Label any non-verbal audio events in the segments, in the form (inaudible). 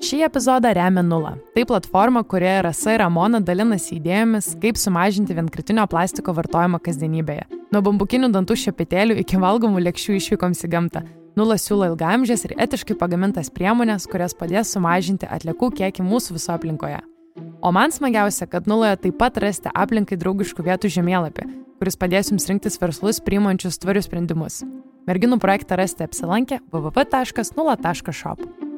Šį epizodą remia Nula. Tai platforma, kurioje Rasa ir Ramona dalinasi idėjomis, kaip sumažinti vienkritinio plastiko vartojimą kasdienybėje. Nuo bambukinių dantų šepetėlių iki valgomų lėkščių išvykoms į gamtą. Nula siūlo ilgamžės ir etiškai pagamintas priemonės, kurias padės sumažinti atliekų kiekį mūsų viso aplinkoje. O man smagiausia, kad Nuloje taip pat rasite aplinkai draugiškų vietų žemėlapį, kuris padės jums rinktis verslus priimančius tvarius sprendimus. Merginų projektą rasite apsilankę www.nula.shop.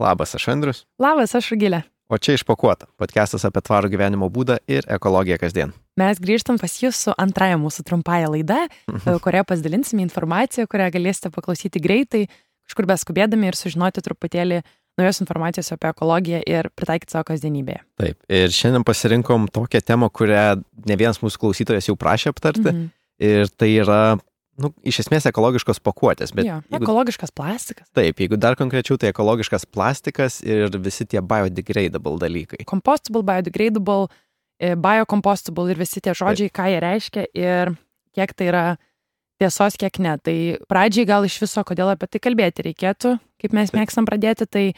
Labas, aš Andrius. Labas, aš Rugilė. O čia išpakuota - podcastas apie tvarų gyvenimo būdą ir ekologiją kasdien. Mes grįžtam pas jūs su antraja mūsų trumpąją laida, Mhm. kurioje pasidalinsime informaciją, kurią galėsite paklausyti greitai, kažkur beskubėdami ir sužinoti truputėlį naujos informacijos apie ekologiją ir pritaikyti savo kasdienybėje. Taip. Ir šiandien pasirinkom tokią temą, kurią ne vienas mūsų klausytojas jau prašė aptarti. Mhm. Ir tai yra, nu, iš esmės ekologiškos pakuotės. Bet Jo, jeigu, ekologiškas plastikas. taip, jeigu dar konkrečiau, tai ekologiškas plastikas ir visi tie biodegradable dalykai. Compostable, biodegradable, e, biocompostable ir visi tie žodžiai, ką jie reiškia ir kiek tai yra tiesos, kiek ne. Tai pradžiai gal iš viso, kodėl apie tai kalbėti reikėtų, kaip mes mėgstam pradėti, tai e,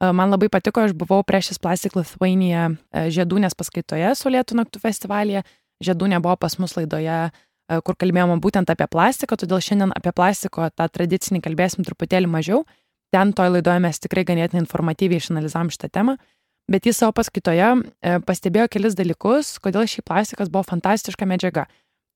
man labai patiko, aš buvau Precious Plastic Lithuania e, žiedūnės paskaitoje Solėtų naktų festivalyje, žiedūnė buvo pas mus laidoje e, kur kalbėjome būtent apie plastiką, todėl šiandien apie plastiko tą tradicinį kalbėsim truputėlį mažiau. Ten toj laidoje mes tikrai ganėtinai informatyviai išanalizavom šitą temą, bet jis savo paskaitoje e, pastebėjo kelis dalykus, kodėl šį plastikas buvo fantastiška medžiaga.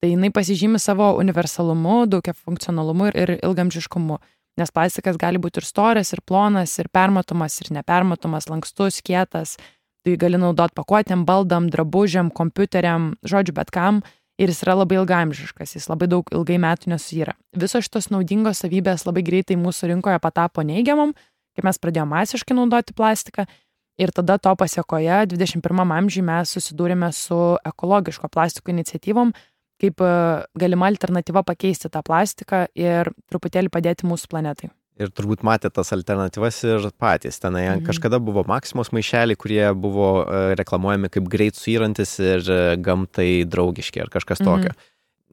Tai jinai pasižymi savo universalumu, daugia funkcionalumu ir, ir ilgamžiškumu. Nes plastikas gali būti ir storas, ir plonas, ir permatomas, ir nepermatomas, lankstus, kietas. Tai gali naudoti pakuotėm, baldam, drabužiam, kompiuteriam, žodžiu, bet kam ir jis yra labai ilgamžiškas, jis labai daug ilgai metų nesuyra. Visos šitos naudingos savybės labai greitai mūsų rinkoje patapo neigiamam, kai mes pradėjome masiškai naudoti plastiką ir tada to pasiekoje 21 amžiuje mes susidūrėme su ekologiško plastiko iniciatyvom, kaip e, galima alternatyva pakeisti tą plastiką ir truputėlį padėti mūsų planetai. Ir turbūt matė tas alternatyvas ir patys. Tenai Mhm. mhm. kažkada buvo Maksimos maišeliai, kurie buvo e, reklamuojami kaip greit suyrantis ir e, gamtai draugiški ar kažkas Mhm. tokio.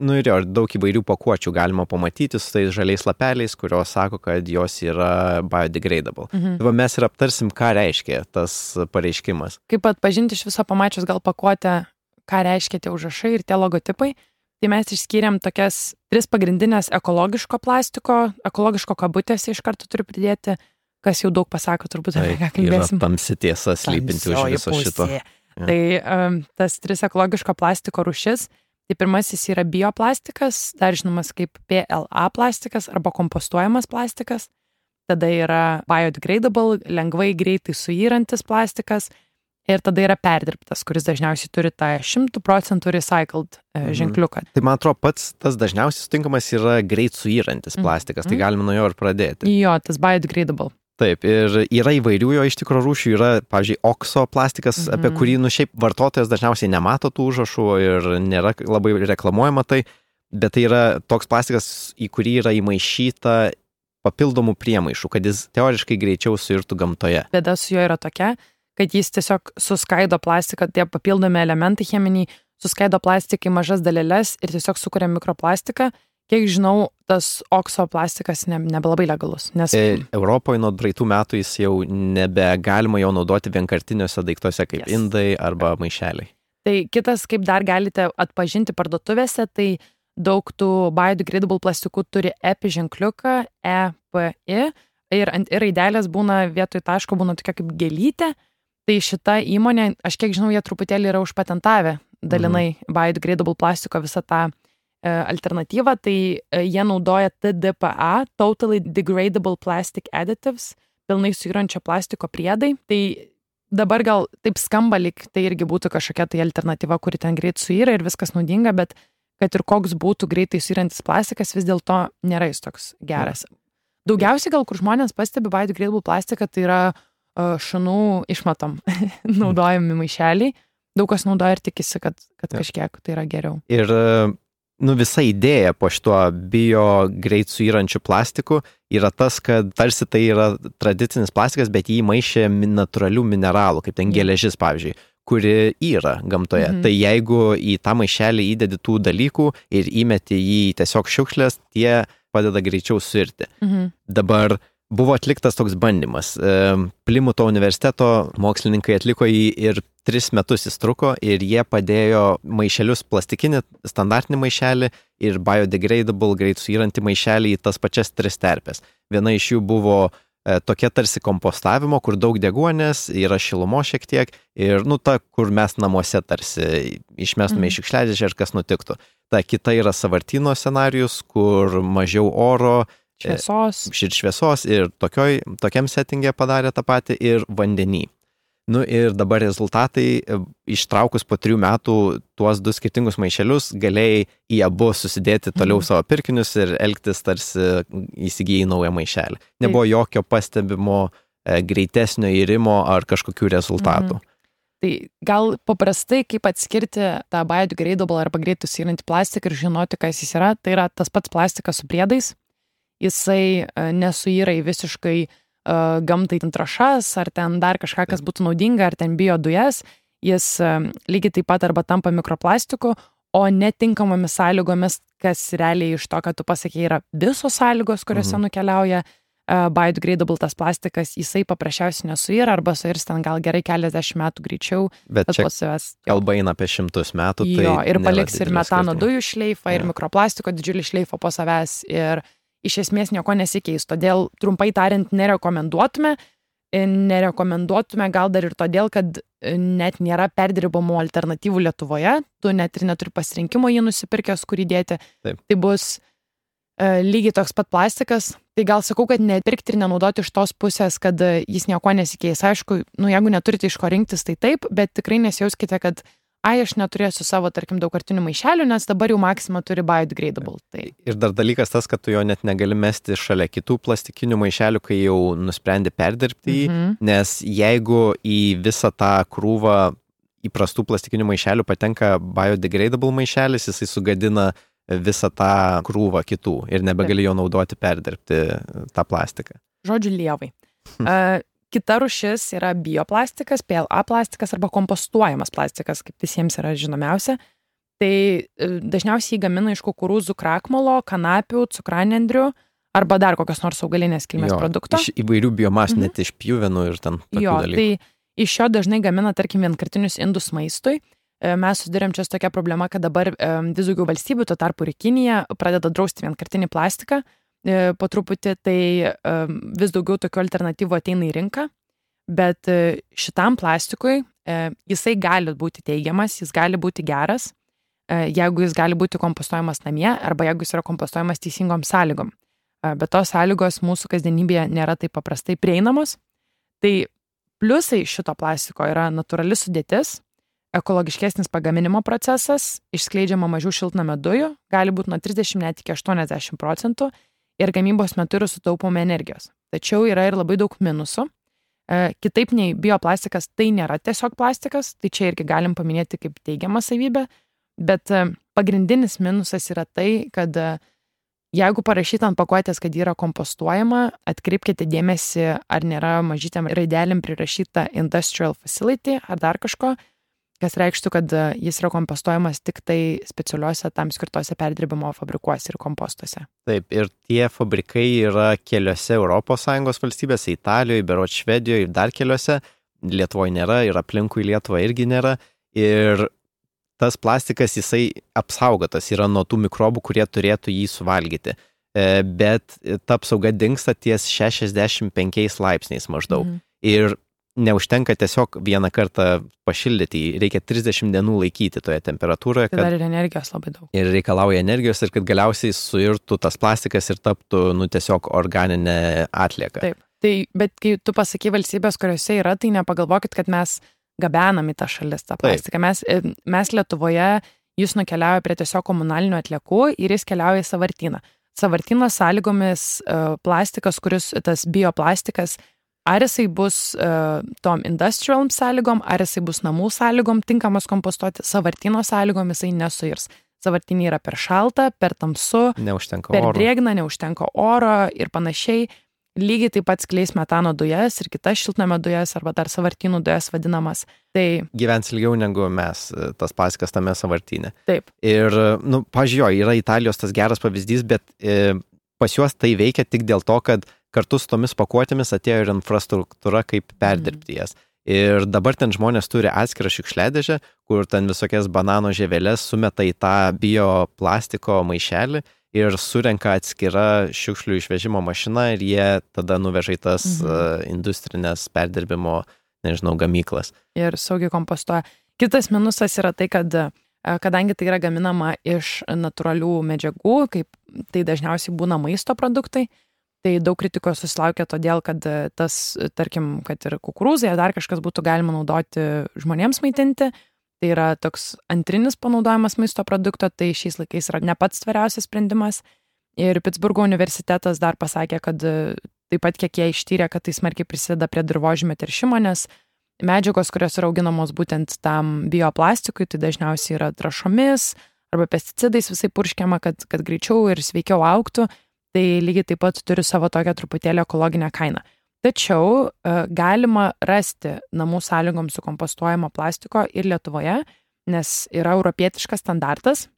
Nu ir jo, daug įvairių pakuočių galima pamatyti su tais žaliais lapeliais, kurios sako, kad jos yra biodegradable. Mhm. Tai va mes ir aptarsim, ką reiškia tas pareiškimas. Kaip atpažinti iš viso pamačius gal pakuotę, ką reiškia tie užrašai ir tie logotipai. Tai mes išskyrėm tokias tris pagrindinės ekologiško plastiko, ekologiško kabutėse iš karto turiu pridėti, kas jau daug pasako turbūt apie ką kalbėsim. tamsi tiesa slypinti už viso šito. pusė. Jo. Tai um, tas tris ekologiško plastiko rušis. Tai pirmasis yra bioplastikas, dar žinomas kaip PLA plastikas arba kompostuojamas plastikas. Tada yra biodegradable, lengvai greitai suyrantis plastikas. Ir tada yra perdirbtas, kuris dažniausiai turi tą 100 procentų recycled e, Mhm. ženkliuką. Tai man atrodo, pats tas dažniausiai sutinkamas yra greit suyrantis Mhm. plastikas, tai Mhm. galima nuo jo ir pradėti. Jo, tas biodegradable. Taip, ir yra įvairių jo iš tikrųjų rūšių, yra, pavyzdžiui, okso plastikas, mhm. apie Mhm. kurį, nu, šiaip vartotojas dažniausiai nemato tų užrašų ir nėra labai reklamuojama tai, bet tai yra toks plastikas, į kurį yra įmaišyta papildomų priemaišų, kad jis teoriškai greičiau suirtų gamtoje. Bėda su juo yra tokia, kad jis tiesiog suskaido plastiką, tie papildomi elementai cheminiai suskaido plastiką į mažas dalelės ir tiesiog sukuria mikroplastiką. Kiek žinau, tas okso plastikas ne, nebelabai legalus, nes E, Europoje nuo praeitų metų jis jau nebegalima jo naudoti vienkartiniuose daiktuose kaip Yes. indai arba maišeliai. Tai kitas, kaip dar galite atpažinti parduotuvėse, tai daug tų biodegradable plastikų turi EPI ženkliuką, EPI ir ant ir raidelės būna vietoj taško būna tokia kaip gelytė. Tai šita įmonė, aš kiek žinau, jie truputėlį yra užpatentavę dalinai mhm. biodegradable plastiko visą tą e, alternatyvą, tai e, jie naudoja TDPA, Totally Degradable Plastic Additives, pilnai suyrančio plastiko priedai. Tai dabar gal taip skamba, lyg tai irgi būtų kažkokia tai alternatyva, kuri ten greit suyra ir viskas naudinga, bet kad ir koks būtų greitai suyrantis plastikas, vis dėlto nėra jis toks geras. Daugiausiai gal, kur žmonės pastebi biodegradable plastiką, tai yra uh, šunų išmatom (laughs) naudojami maišeliai. Daug kas naudoja ir tikisi, kad, kad Jo. kažkiek tai yra geriau. Ir nu, visa idėja po šituo bio greit suyrančiu plastiku yra tas, kad tarsi tai yra tradicinis plastikas, bet jį maišė natūralių mineralų, kaip ten geležis, pavyzdžiui kuri yra gamtoje. Mhm. Tai jeigu į tą maišelį įdedi tų dalykų ir įmeti jį į tiesiog šiukšlės, tie padeda greičiau suirti. Mhm. Dabar buvo atliktas toks bandymas. Plimuto universiteto mokslininkai atliko jį ir tris metus jis truko ir jie padėjo maišelius plastikinį standartinį maišelį ir biodegradable, greit suyrantį maišelį į tas pačias tris terpės. Viena iš jų buvo e, tokia tarsi kompostavimo, kur daug deguonės, yra šilumo šiek tiek ir, nu, ta, kur mes namuose tarsi išmestume mm. iš šiukšliadėžę ir kas nutiktų. Ta kita yra savartino scenarius, kur mažiau oro, Šviesos. Ir šviesos ir tokioj, tokiam settingė padarė tą patį ir vandenį. Nu ir dabar rezultatai, e, ištraukus po trijų metų tuos du skirtingus maišelius, galėjai į abu susidėti toliau mhm. savo pirkinius ir elgtis tarsi įsigijai naują maišelį. Nebuvo Taip. jokio pastebimo e, greitesnio įrimo ar kažkokių rezultatų. Mhm. Tai gal paprastai, kaip atskirti tą biodegradable arba greitus įrantį plastiką ir žinoti, kas jis yra, tai yra tas pats plastikas su priedais, jisai e, nesuyra į visiškai uh, gamtai trašas, ar ten dar kažką, kas būtų naudinga, ar ten bio dujas, jis uh, lygiai taip pat arba tampa mikroplastiku, o netinkamomis sąlygomis, kas realiai iš to, kad tu pasakėjai, yra visos sąlygos, kuriuose mhm. nukeliauja uh, biodegradable tas plastikas, jisai paprasčiausiai nesuyra arba suirs ten gal gerai keliasdešimt metų greičiau. Bet čia savęs, kalba eina apie šimtus metų. Tai jo, ir paliks ir metano skirtumo. dujų šleifą, ja. ir mikroplastiko didžiulį šleifą po savęs. Ir uh, iš esmės nieko nesikeis. Todėl, trumpai tariant, nerekomenduotume. E, nerekomenduotume gal dar ir todėl, kad e, net nėra perdirbamų alternatyvų Lietuvoje, tu net ir neturi pasirinkimo jį nusipirkęs, kurį dėti. Taip. Tai bus e, lygiai toks pat plastikas. Tai gal sakau, kad nepirkti ir nenaudoti iš tos pusės, kad e, jis nieko nesikeis. Aišku, nu, jeigu neturite iš ko rinktis, tai taip, bet tikrai nesijauskite, kad ai, aš neturėsiu savo, tarkim, daugkartinių maišelių, nes dabar jau Maxima turi biodegradable. Tai. Ir dar dalykas tas, kad tu jo net negali mesti šalia kitų plastikinių maišelių, kai jau nusprendė perdirbti jį, mhm. nes jeigu į visą tą krūvą įprastų plastikinių maišelių patenka biodegradable maišelis, jisai sugadina visą tą krūvą kitų ir nebegali jo naudoti perdirbti tą plastiką. Žodžiu, lievai. (laughs) Uh, Kita rušis yra bioplastikas, PLA plastikas arba kompostuojamas plastikas, kaip visiems yra žinomiausia. Tai e, dažniausiai jį gamina iš kukurūzų krakmolo, kanapių, cukranendrių arba dar kokios nors augalinės kilmės produkto. Iš įvairių biomas, mhm. net iš pjuvenų ir ten. Jo, dalykų. tai iš jo dažnai gamina, tarkim, vienkartinius indus maistui. E, mes susidurėm čia su tokia problema, kad dabar e, vis daugiau valstybių, tuo tarpu ir Kinija, pradeda drausti vienkartinį plastiką, po truputį, tai e, vis daugiau tokių alternatyvų ateina į rinką, bet e, šitam plastikui jisai gali būti teigiamas, jis gali būti geras, jeigu jis gali būti kompostuojamas namie arba jeigu jis yra kompostuojamas teisingom sąlygom. Bet tos sąlygos mūsų kasdienybėje nėra taip paprastai prieinamos. Tai pliusai šito plastiko yra natūrali sudėtis, ekologiškesnis pagaminimo procesas, išskleidžiama mažiau šiltnamio dujų, gali būti nuo 30 net iki 80 procentų ir gamybos metu yra sutaupoma energijos. Tačiau yra ir labai daug minusų. E, kitaip nei bioplastikas, tai nėra tiesiog plastikas, tai čia irgi galim paminėti kaip teigiamą savybę, bet e, pagrindinis minusas yra tai, kad e, jeigu parašyta ant pakuotės, kad yra kompostuojama, atkreipkite dėmesį, ar nėra mažytėm raidelėm prirašyta industrial facility ar dar kažko, kas reikštų, kad e, jis yra kompostuojamas tik tai specialiuose tam skirtose perdirbimo fabrikuose ir kompostuose. Taip, ir tie fabrikai yra keliose ES valstybėse - Italijoje, Berot Švedijoje ir dar keliose. Lietuvoje nėra ir aplinkui Lietuvą irgi nėra. Ir tas plastikas jisai apsaugotas yra nuo tų mikrobų, kurie turėtų jį suvalgyti. E, bet ta apsauga dinksta ties 65 laipsniais maždaug. Mhm. Ir neužtenka tiesiog vieną kartą pašildyti jį, reikia 30 dienų laikyti toje temperatūroje. Tai kad, dar ir energijos labai daug. Ir reikalauja energijos ir kad galiausiai suirtų tas plastikas ir taptų, nu, tiesiog organinė atlieka. Taip. Tai, bet kai tu pasakai valstybės, kuriuose yra, tai nepagalvokit, kad mes gabenam į tą šalis tą plastiką. Mes, e, mes Lietuvoje jis nukeliauja prie tiesiog komunalinių atliekų ir jis keliauja į savartyną. Savartyno sąlygomis e, plastikas, kuris tas bioplastikas Ar jisai bus uh, tom industrial sąlygom, ar jisai bus namų sąlygom tinkamas kompostuoti, savartino sąlygom jisai nesuirs. Savartinė yra per šalta, per tamsu, neužtenka per oro. drėgna, neužtenka oro ir panašiai. Lygiai taip pat skleis metano dujas ir kitas šiltnamio dujas arba dar savartinų dujas vadinamas. Tai gyvens ilgiau negu mes, e, tas pasikas tame savartinė. Taip. Ir, nu, pažiūrėjau, yra Italijos tas geras pavyzdys, bet e, pas juos tai veikia tik dėl to, kad kartu su tomis pakuotėmis atėjo ir infrastruktūra, kaip perdirbti jas. Ir dabar ten žmonės turi atskirą šiukšliadėžę, kur ten visokias banano žievelės sumeta į tą bioplastiko maišelį ir surenka atskira šiukšlių išvežimo mašina ir jie tada nuveža į tas mhm. uh, industrinės perdirbimo, nežinau, gamyklas. Ir saugiai kompostuoja. Kitas minusas yra tai, kad uh, kadangi tai yra gaminama iš natūralių medžiagų, kaip tai dažniausiai būna maisto produktai, tai daug kritikos susilaukia todėl, kad tas, tarkim, kad ir kukurūzai ar dar kažkas būtų galima naudoti žmonėms maitinti, tai yra toks antrinis panaudojimas maisto produkto, tai šiais laikais yra ne pats tvariausias sprendimas. Ir Pittsburgo universitetas dar pasakė, kad taip pat kiek jie ištyrė, kad tai smarkiai prisideda prie dirbožymio teršimo, nes medžiagos, kurios yra auginamos būtent tam bioplastikui, tai dažniausiai yra trašomis arba pesticidais visai purškiama, kad, kad greičiau ir sveikiau auktų, tai lygiai taip pat turi savo tokią truputėlį ekologinę kainą. Tačiau e, galima rasti namų sąlygom sukompostuojamo plastiko ir Lietuvoje, nes yra europietiškas standartas,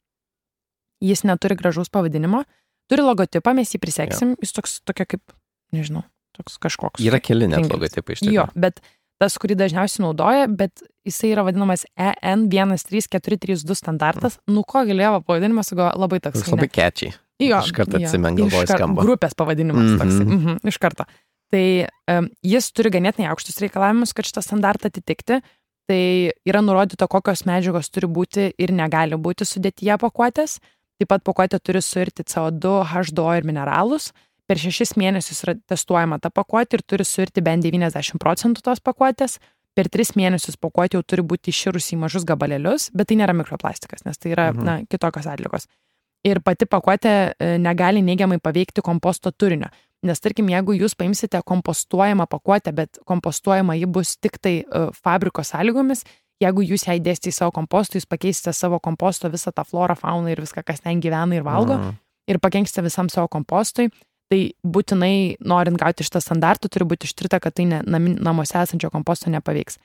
jis neturi gražaus pavadinimo, turi logotipą, mes jį priseksim, jis toks tokia kaip, nežinau, toks kažkoks. Yra keli net logotipai iš tikrųjų. Jo, bet tas, kurį dažniausiai naudoja, bet jisai yra vadinamas EN13432 standartas. Mm. Nu, ko galėjo pavadinimas, labai toks. Jis labai kečiai. Jo. Iš karto atsimenu, galvoju, skamba. Grupės pavadinimas mm -hmm. toks. Mm -hmm, iš karto. Tai um, jis turi ganėtinai aukštus reikalavimus, kad šitą standartą atitikti. Tai yra nurodyta, kokios medžiagos turi būti ir negali būti sudėtyje pakuotės. Taip pat pakuotė turi suirti CO2, H2 ir mineralus. Per šešis mėnesius yra testuojama ta pakuotė ir turi suirti bent 90 procentų tos pakuotės. Per tris mėnesius pakuotė jau turi būti iširusi į mažus gabalėlius, bet tai nėra mikroplastikas, nes tai yra mhm. na, kitokios atlikos. Ir pati pakuotė e, negali neigiamai paveikti komposto turinio. Nes tarkim, jeigu jūs paimsite kompostuojamą pakuotę, bet kompostuojama ji bus tik tai uh, fabriko sąlygomis, jeigu jūs ją įdėsite į savo kompostą, jūs pakeisite savo komposto visą tą florą, fauną ir viską, kas ten gyvena ir valgo, mm. ir pakenksite visam savo kompostui, tai būtinai, norint gauti šitą standartą, turi būti ištirta, kad tai ne, nam, namuose esančio komposto nepaveiks.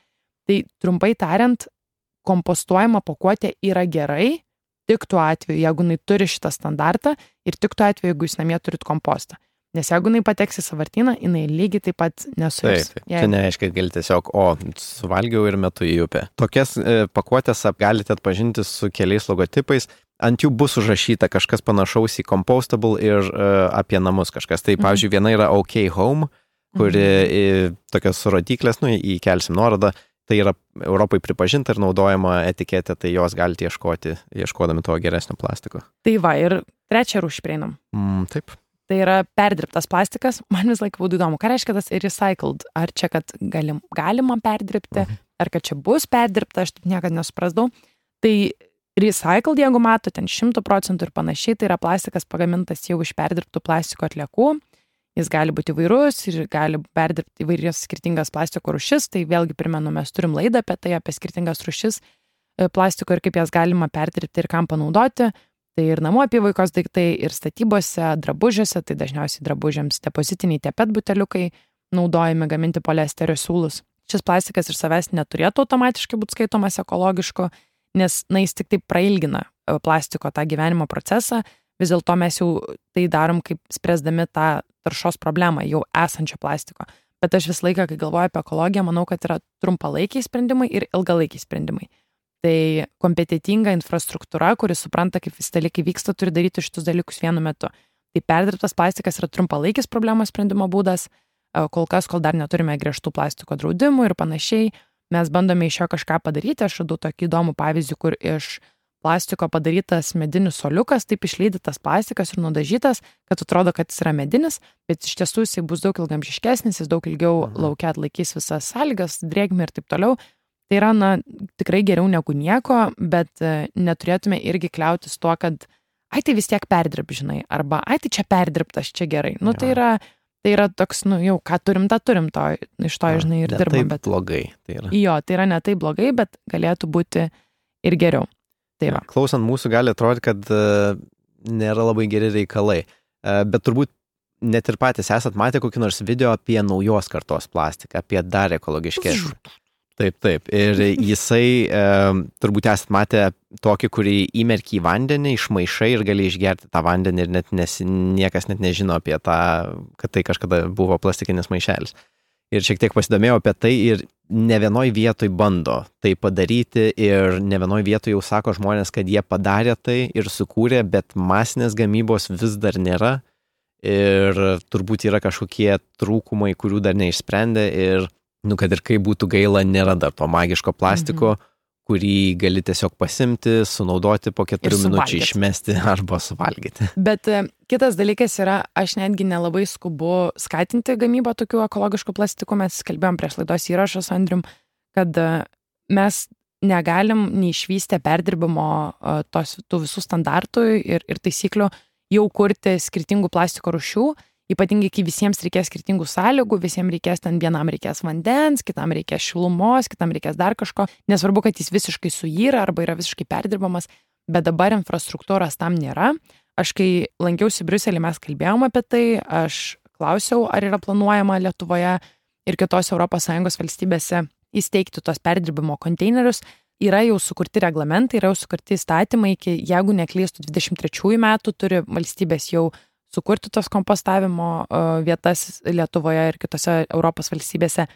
Tai trumpai tariant, kompostuojama pakuotė yra gerai, tik tuo atveju, jeigu jinai turi šitą standartą ir tik tuo atveju, jeigu jūs namie turit kompostą. Nes jeigu jinai pateks į savartyną, jinai lygiai taip pat nesuės. Taip, jei... čia nereiškia, gali tiesiog, o, suvalgiau ir metu į upę. Tokias e, pakuotės galite atpažinti su keliais logotipais. Ant jų bus užrašyta kažkas panašaus į compostable ir e, apie namus kažkas. Tai, mhm. pavyzdžiui, viena yra OK Home, kuri mhm. tokios rodiklės, nu, įkelsim nuorodą, tai yra Europai pripažinta ir naudojama etiketė, tai jos galite ieškoti, ieškodami to geresnio plastiko. Tai va, ir trečią rūšį prieinam. Mm, taip tai yra perdirbtas plastikas. Man vis laik būtų įdomu, ką reiškia tas recycled. Ar čia, kad galim, galima perdirbti, mhm. ar kad čia bus perdirbta, aš taip niekada nesuprasdau. Tai recycled, jeigu mato, ten 100 procentų ir panašiai, tai yra plastikas pagamintas jau iš perdirbtų plastiko atliekų. Jis gali būti įvairus ir gali perdirbti įvairias skirtingas plastiko rušis. Tai vėlgi primenu, mes turim laidą apie tai, apie skirtingas rušis e, plastiko ir kaip jas galima perdirbti ir kam panaudoti. Tai ir namų apyvaikos daiktai, ir statybose, drabužiuose, tai dažniausiai drabužiams depozitiniai tie pet buteliukai naudojami gaminti poliesterio siūlus. Šis plastikas iš savęs neturėtų automatiškai būti skaitomas ekologišku, nes na, jis tik tai prailgina e, plastiko tą gyvenimo procesą, vis dėlto mes jau tai darom kaip spręsdami tą taršos problemą jau esančio plastiko. Bet aš visą laiką, kai galvoju apie ekologiją, manau, kad yra trumpalaikiai sprendimai ir ilgalaikiai sprendimai. Tai kompetitinga infrastruktūra, kuri supranta, kaip visi dalykai vyksta, turi daryti šitus dalykus vienu metu. Tai perdirbtas plastikas yra trumpalaikis problemos sprendimo būdas, e, kol kas, kol dar neturime griežtų plastiko draudimų ir panašiai, mes bandome iš jo kažką padaryti. Aš radau tokį įdomų pavyzdį, kur iš plastiko padarytas medinis soliukas, taip išlydytas plastikas ir nudažytas, kad atrodo, kad jis yra medinis, bet iš tiesų jisai bus daug ilgamžiškesnis, jis daug ilgiau mhm. laukia atlaikys visas sąlygas, drėgmę ir taip toliau. Tai yra, na, tikrai geriau negu nieko, bet e, neturėtume irgi kliautis tuo, kad, ai, tai vis tiek perdirb, žinai, arba, ai, tai čia perdirbtas, čia gerai. Nu, tai yra, tai yra toks, nu, jau, ką turim, tą turim, to, iš to, žinai, ir dirbam. Tai bet blogai. Tai yra. Jo, tai yra ne taip blogai, bet galėtų būti ir geriau. Tai va. Klausant mūsų gali atrodyti, kad uh, nėra labai geri reikalai, uh, bet turbūt net ir patys esat matę kokį nors video apie naujos kartos plastiką, apie dar ekologiškesnį. Taip, taip. Ir jisai, e, turbūt esate matę tokį, kurį įmerki į vandenį, išmaišai ir gali išgerti tą vandenį ir net nes, niekas net nežino apie tą, kad tai kažkada buvo plastikinis maišelis. Ir šiek tiek pasidomėjau apie tai ir ne vienoj vietoj bando tai padaryti ir ne vienoj vietoj jau sako žmonės, kad jie padarė tai ir sukūrė, bet masinės gamybos vis dar nėra ir turbūt yra kažkokie trūkumai, kurių dar neišsprendė ir, nu, kad ir kaip būtų gaila, nėra dar to magiško plastiko, mhm. Kurį gali tiesiog pasimti, sunaudoti po keturių minučių, išmesti (laughs) arba suvalgyti. Bet e, kitas dalykas yra, aš netgi nelabai skubu skatinti gamybą tokių ekologiškų plastikų, mes kalbėjom prieš laidos įrašą su Andrium, kad e, mes negalim neišvystę perdirbimo e, tos, tų visų standartų ir, ir taisyklių jau kurti skirtingų plastiko rušių, ypatingai kai visiems reikės skirtingų sąlygų, visiems reikės ten vienam reikės vandens, kitam reikės šilumos, kitam reikės dar kažko, nesvarbu, kad jis visiškai suyra arba yra visiškai perdirbamas, bet dabar infrastruktūros tam nėra. Aš kai lankiausi Briuselį, mes kalbėjom apie tai, aš klausiau, ar yra planuojama Lietuvoje ir kitos ES valstybėse įsteigti tos perdirbimo konteinerius, yra jau sukurti reglamentai, yra jau sukurti įstatymai, iki, jeigu neklystų 23 metų, turi valstybės jau sukurti tos kompostavimo vietas Lietuvoje ir kitose Europos valstybėse.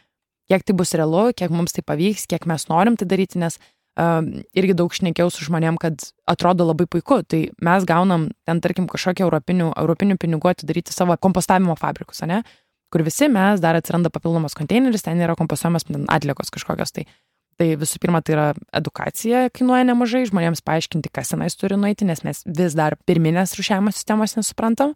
Kiek tai bus realu, kiek mums tai pavyks, kiek mes norim tai daryti, nes uh, irgi daug šnekėjau su žmonėm, kad atrodo labai puiku. Tai mes gaunam ten, tarkim, kažkokią europinių, europinių pinigų atidaryti savo kompostavimo fabrikus, ne? kur visi mes dar atsiranda papildomas konteineris, ten yra kompostuojamas atliekos kažkokios. Tai Tai visų pirma, tai yra edukacija, kainuoja nemažai, žmonėms paaiškinti, kas tenais turi nueiti, nes mes vis dar pirminės rušiavimo sistemos nesuprantam.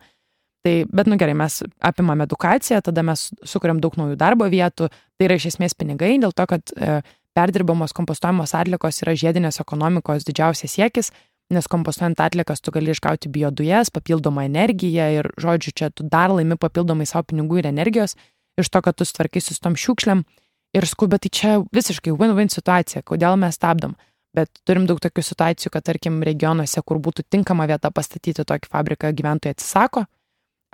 Tai, bet, nu gerai, mes apimam edukaciją, tada mes sukuriam daug naujų darbo vietų, tai yra iš esmės pinigai, dėl to, kad e, perdirbamos kompostuojamos atlikos yra žiedinės ekonomikos didžiausias siekis, nes kompostuojant atlikas tu gali išgauti biodujas, papildomą energiją ir, žodžiu, čia tu dar laimi papildomai savo pinigų ir energijos iš to, kad tu sutvarkysi su tom šiukšliam. Ir sakau, bet tai čia visiškai win-win situacija, kodėl mes stabdom. Bet turim daug tokių situacijų, kad tarkim regionuose, kur būtų tinkama vieta pastatyti tokį fabriką, gyventojai atsisako,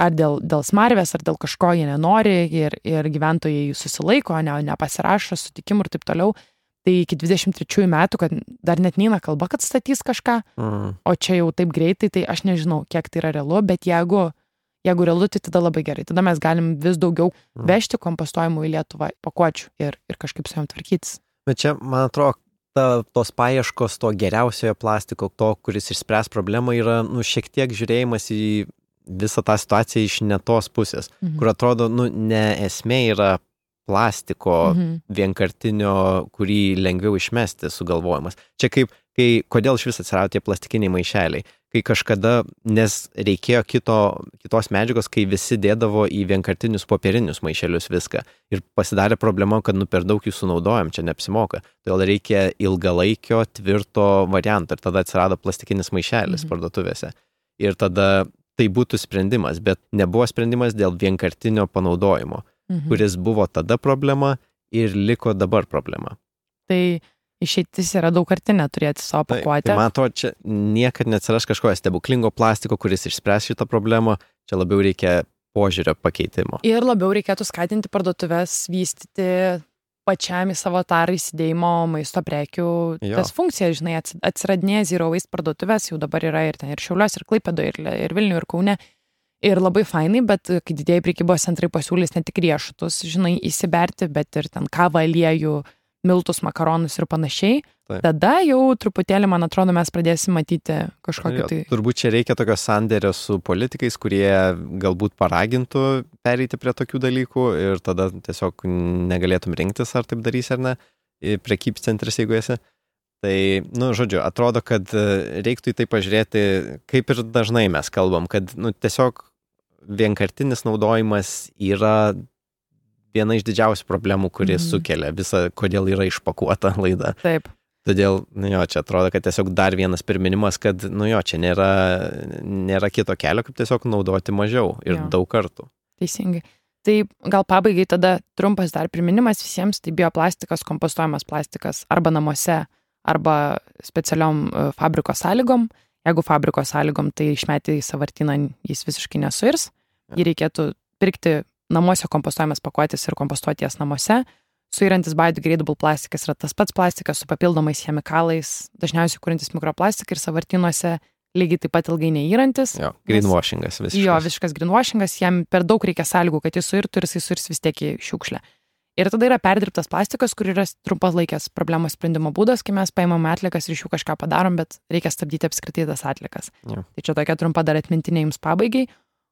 ar dėl, dėl smarvės, ar dėl kažko jie nenori ir, ir gyventojai susilaiko, ne, nepasirašo sutikimų ir taip toliau. Tai iki 23 metų, kad dar net neina kalba, kad statys kažką, mm. o čia jau taip greitai, tai aš nežinau, kiek tai yra realu, bet jeigu Jeigu realu, tai tada labai gerai. Tada mes galim vis daugiau mm. vežti kompostuojamų į Lietuvą pakuočių ir, ir kažkaip su jom tvarkytis. Bet čia, man atrodo, ta, tos paieškos to geriausiojo plastiko, to, kuris išspręs problemą, yra nu, šiek tiek žiūrėjimas į visą tą situaciją iš netos pusės, mhm. kur atrodo, nu, ne esmė yra plastiko mhm. vienkartinio, kurį lengviau išmesti sugalvojimas. Čia kaip, kai, kodėl iš vis atsirado tie plastikiniai maišeliai kai kažkada, nes reikėjo kito, kitos medžiagos, kai visi dėdavo į vienkartinius popierinius maišelius viską. Ir pasidarė problema, kad nu per daug jų sunaudojam, čia neapsimoka. Todėl reikia ilgalaikio, tvirto varianto. Ir tada atsirado plastikinis maišelis mhm. parduotuvėse. Ir tada tai būtų sprendimas, bet nebuvo sprendimas dėl vienkartinio panaudojimo, mhm. kuris buvo tada problema ir liko dabar problema. Tai išeitis yra daugkartinė turėti savo pakuotę. Tai, tai man atrodo, čia niekada neatsiras kažko stebuklingo plastiko, kuris išspręs šitą problemą, čia labiau reikia požiūrio pakeitimo. Ir labiau reikėtų skatinti parduotuvės vystyti pačiam į savo tarą įsidėjimo maisto prekių jo. tas funkcijas, žinai, atsiradinėja Zero Waste parduotuvės, jau dabar yra ir ten ir Šiaulios, ir Klaipėdo, ir, ir Vilnių, ir Kaune. Ir labai fainai, bet kai didėjai prekybos centrai pasiūlys ne tik riešutus, žinai, įsiberti, bet ir ten kavą, aliejų, uh, miltus, makaronus ir panašiai, Taip. tada jau truputėlį, man atrodo, mes pradėsim matyti kažkokį tai... Turbūt čia reikia tokio sandėrio su politikais, kurie galbūt paragintų pereiti prie tokių dalykų ir tada tiesiog negalėtum rinktis, ar taip darys ar ne, prekybs centras, jeigu esi. Tai, nu, žodžiu, atrodo, kad e, reiktų į tai pažiūrėti, kaip ir dažnai mes kalbam, kad, nu, tiesiog vienkartinis naudojimas yra viena iš didžiausių problemų, kuri mm. sukelia visą, kodėl yra išpakuota (laughs) laida. Taip. Todėl, nu jo, čia atrodo, kad tiesiog dar vienas priminimas, kad, nu jo, čia nėra, nėra kito kelio, kaip tiesiog naudoti mažiau ir jo. daug kartų. Teisingai. Tai gal pabaigai tada trumpas dar priminimas visiems, tai bioplastikas, kompostuojamas plastikas arba namuose, arba specialiom e, fabriko sąlygom. Jeigu fabriko sąlygom, tai išmeti į savartyną, jis visiškai nesuirs. Jį reikėtų pirkti namuose kompostuojamas pakuotis ir kompostuoti jas namuose, Suirantis biodegradable plastikas yra tas pats plastikas su papildomais chemikalais, dažniausiai kūrintis mikroplastikai ir savartinuose lygiai taip pat ilgai neįrantis. Jo, greenwashingas visiškai. Jo, visiškas greenwashingas, jam per daug reikia sąlygų, kad jis suirtų ir jis suirs vis tiek į šiukšlę. Ir tada yra perdirbtas plastikas, kur yra trumpalaikės problemos sprendimo būdas, kai mes paimame atlikas ir iš jų kažką padarom, bet reikia stabdyti apskritai tas atlikas. Jo. Tai čia tokia trumpa dar atmintinė jums pabaigai,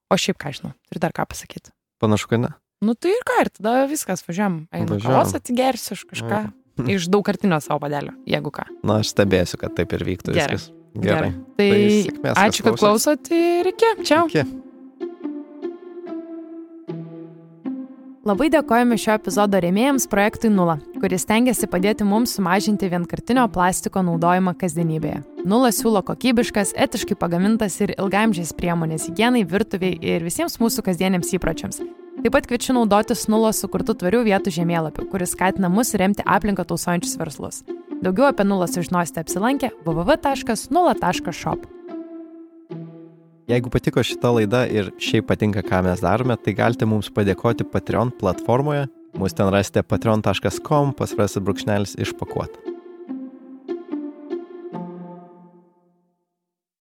o šiaip ką žinau, turi dar ką pasakyti. Panašu, kad ne. Nu tai ir ką, ir tada viskas, važiuojam. Einu kavos atsigersiu iš kažką. (laughs) Iš daugkartinio savo padelio, jeigu ką. Na, aš stebėsiu, kad taip ir vyktų Gerai. viskas. Gerai. Tai, Tai sėkmės, ačiū, kad klausot. klausot ir iki. Čia. Iki. Labai dėkojame šio epizodo rėmėjams projektui Nula, kuris tengiasi padėti mums sumažinti vienkartinio plastiko naudojimą kasdienybėje. Nula siūlo kokybiškas, etiškai pagamintas ir ilgamžiais priemonės higienai, virtuviai ir visiems mūsų kasdieniams įpročiams. Taip pat kviečiu naudotis Nulos sukurtų tvarių vietų žemėlapių, kuris skatina mus remti aplinką tausojančius verslus. Daugiau apie Nulą sužinosite apsilankę www.nula.shop. Jeigu patiko šita laida ir šiaip patinka, ką mes darome, tai galite mums padėkoti Patreon platformoje. Mūsų ten rasite patreon.com pasvirasis brūkšnelis išpakuot.